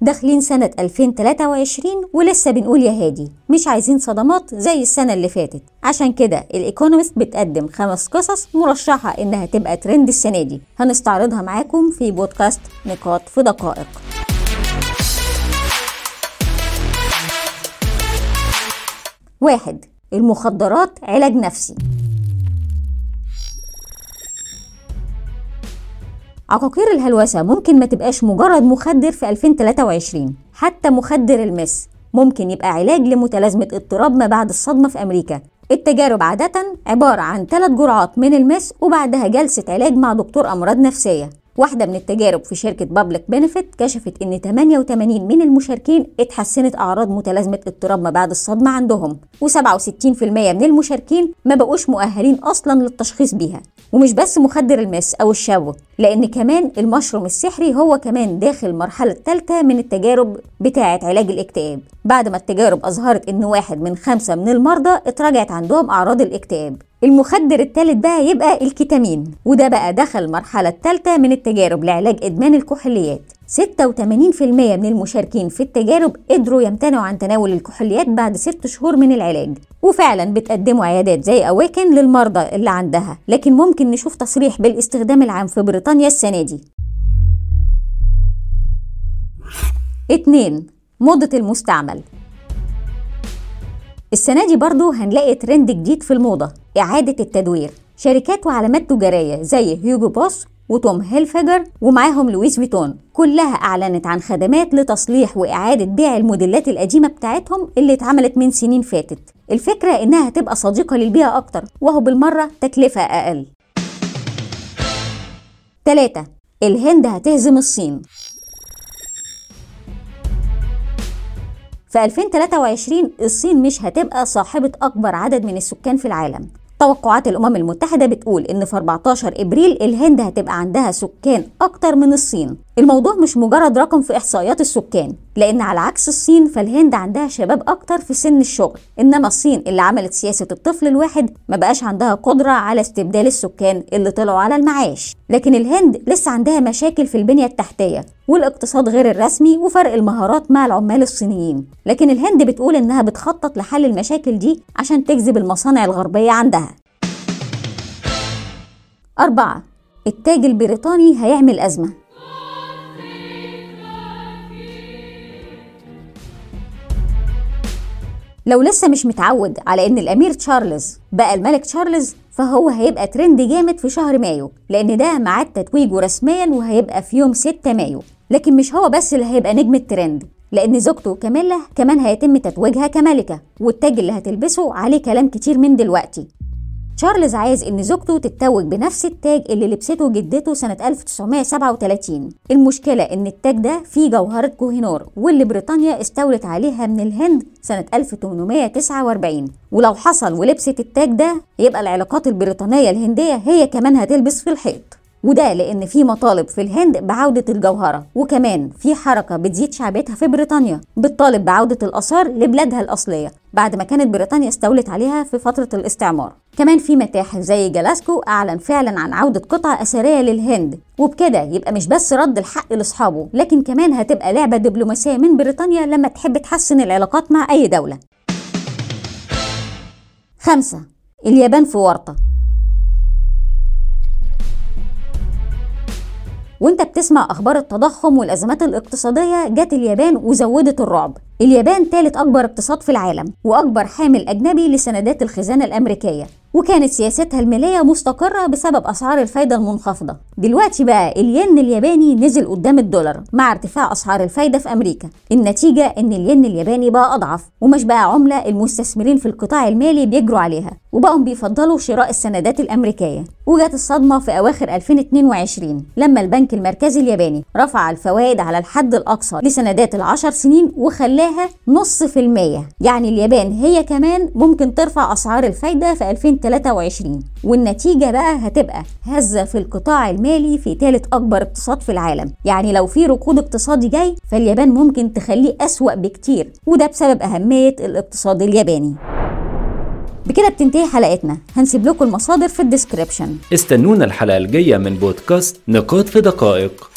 داخلين سنة 2023 ولسه بنقول يا هادي مش عايزين صدمات زي السنة اللي فاتت. عشان كده الإيكونومست بتقدم خمس قصص مرشحة إنها تبقى ترند السنة دي. هنستعرضها معاكم في بودكاست نقاط في دقائق. واحد المخدرات علاج نفسي. عقاقير الهلوسة ممكن ما تبقاش مجرد مخدر في 2023 حتى مخدر المس ممكن يبقى علاج لمتلازمة اضطراب ما بعد الصدمة في أمريكا. التجارب عادة عبارة عن ثلاث جرعات من المس وبعدها جلسة علاج مع دكتور أمراض نفسية. واحدة من التجارب في شركة بابليك بنفيت كشفت إن 88 من المشاركين اتحسنت أعراض متلازمة اضطراب ما بعد الصدمة عندهم و67% من المشاركين ما بقوش مؤهلين أصلا للتشخيص بيها. ومش بس مخدر المس أو الشابو لأن كمان المشروم السحري هو كمان داخل المرحلة الثالثة من التجارب بتاعة علاج الاكتئاب. بعد ما التجارب أظهرت إن واحد من خمسة من المرضى اتراجعت عندهم أعراض الاكتئاب. المخدر الثالث بقى يبقى الكيتامين وده بقى دخل المرحلة الثالثة من التجارب لعلاج إدمان الكحوليات. 86% من المشاركين في التجارب قدروا يمتنعوا عن تناول الكحوليات بعد ست شهور من العلاج وفعلا بتقدموا عيادات زي أواكن للمرضى اللي عندها لكن ممكن نشوف تصريح بالاستخدام العام في بريطانيا السنة دي. 2 موضة المستعمل. السنة دي برضو هنلاقي ترند جديد في الموضة. إعادة التدوير. شركات وعلامات تجارية زي هيوجو بوس وتوم هيلفيجر ومعاهم لويس فيتون كلها أعلنت عن خدمات لتصليح وإعادة بيع الموديلات القديمة بتاعتهم اللي اتعملت من سنين فاتت. الفكرة إنها تبقى صديقة للبيئة أكتر وهو بالمرة تكلفة أقل. 3 الهند هتهزم الصين. في 2023 الصين مش هتبقى صاحبة أكبر عدد من السكان في العالم. توقعات الأمم المتحدة بتقول إن في 14 إبريل الهند هتبقى عندها سكان أكتر من الصين. الموضوع مش مجرد رقم في إحصائيات السكان لأن على عكس الصين فالهند عندها شباب أكتر في سن الشغل. إنما الصين اللي عملت سياسة الطفل الواحد ما بقاش عندها قدرة على استبدال السكان اللي طلعوا على المعاش. لكن الهند لسه عندها مشاكل في البنية التحتية والاقتصاد غير الرسمي وفرق المهارات مع العمال الصينيين. لكن الهند بتقول إنها بتخطط لحل المشاكل دي عشان تجذب المصانع الغربية عندها. أربعة. التاج البريطاني هيعمل أزمة. لو لسه مش متعود على إن الأمير تشارلز بقى الملك تشارلز فهو هيبقى ترند جامد في شهر مايو لأن ده ميعاد تتويجه رسميا وهيبقى في يوم 6 مايو. لكن مش هو بس اللي هيبقى نجم الترند لأن زوجته كاميلا كمان هيتم تتويجها كملكة والتاج اللي هتلبسه عليه كلام كتير من دلوقتي. تشارلز عايز إن زوجته تتوج بنفس التاج اللي لبسته جدته سنة 1937 المشكلة إن التاج ده فيه جوهرة كوهينور واللي بريطانيا استولت عليها من الهند سنة 1849 ولو حصل ولبست التاج ده يبقى العلاقات البريطانية الهندية هي كمان هتلبس في الحيط. وده لأن في مطالب في الهند بعودة الجوهرة وكمان في حركة بتزيد شعبيتها في بريطانيا بتطالب بعودة الآثار لبلادها الأصلية بعد ما كانت بريطانيا استولت عليها في فترة الاستعمار. كمان في متاحف زي جلاسكو أعلن فعلا عن عودة قطع أثرية للهند وبكده يبقى مش بس رد الحق لأصحابه لكن كمان هتبقى لعبة دبلوماسية من بريطانيا لما تحب تحسن العلاقات مع أي دولة. خمسة اليابان في ورطة. وانت بتسمع أخبار التضخم والازمات الاقتصادية جت اليابان وزودت الرعب. اليابان ثالث اكبر اقتصاد في العالم واكبر حامل اجنبي لسندات الخزانة الامريكية. وكانت سياستها المالية مستقرة بسبب أسعار الفايدة المنخفضة. دلوقتي بقى الين الياباني نزل قدام الدولار مع ارتفاع أسعار الفايدة في أمريكا. النتيجة إن الين الياباني بقى أضعف ومش بقى عملة المستثمرين في القطاع المالي بيجروا عليها وبقوا بيفضلوا شراء السندات الأمريكية. وجت الصدمة في أواخر 2022 لما البنك المركزي الياباني رفع الفوائد على الحد الأقصى لسندات العشر سنين وخلاها نص في المية. يعني اليابان هي كمان ممكن ترفع أسعار الفايدة في 2023 والنتيجة بقى هتبقى هزة في القطاع المالي في ثالث أكبر اقتصاد في العالم. يعني لو في ركود اقتصادي جاي فاليابان ممكن تخليه أسوأ بكتير. وده بسبب أهمية الاقتصاد الياباني. بكده بتنتهي حلقتنا. هنسيب لكم المصادر في الديسكريبشن. استنونا الحلقة الجاية من بودكاست نقاط في دقائق.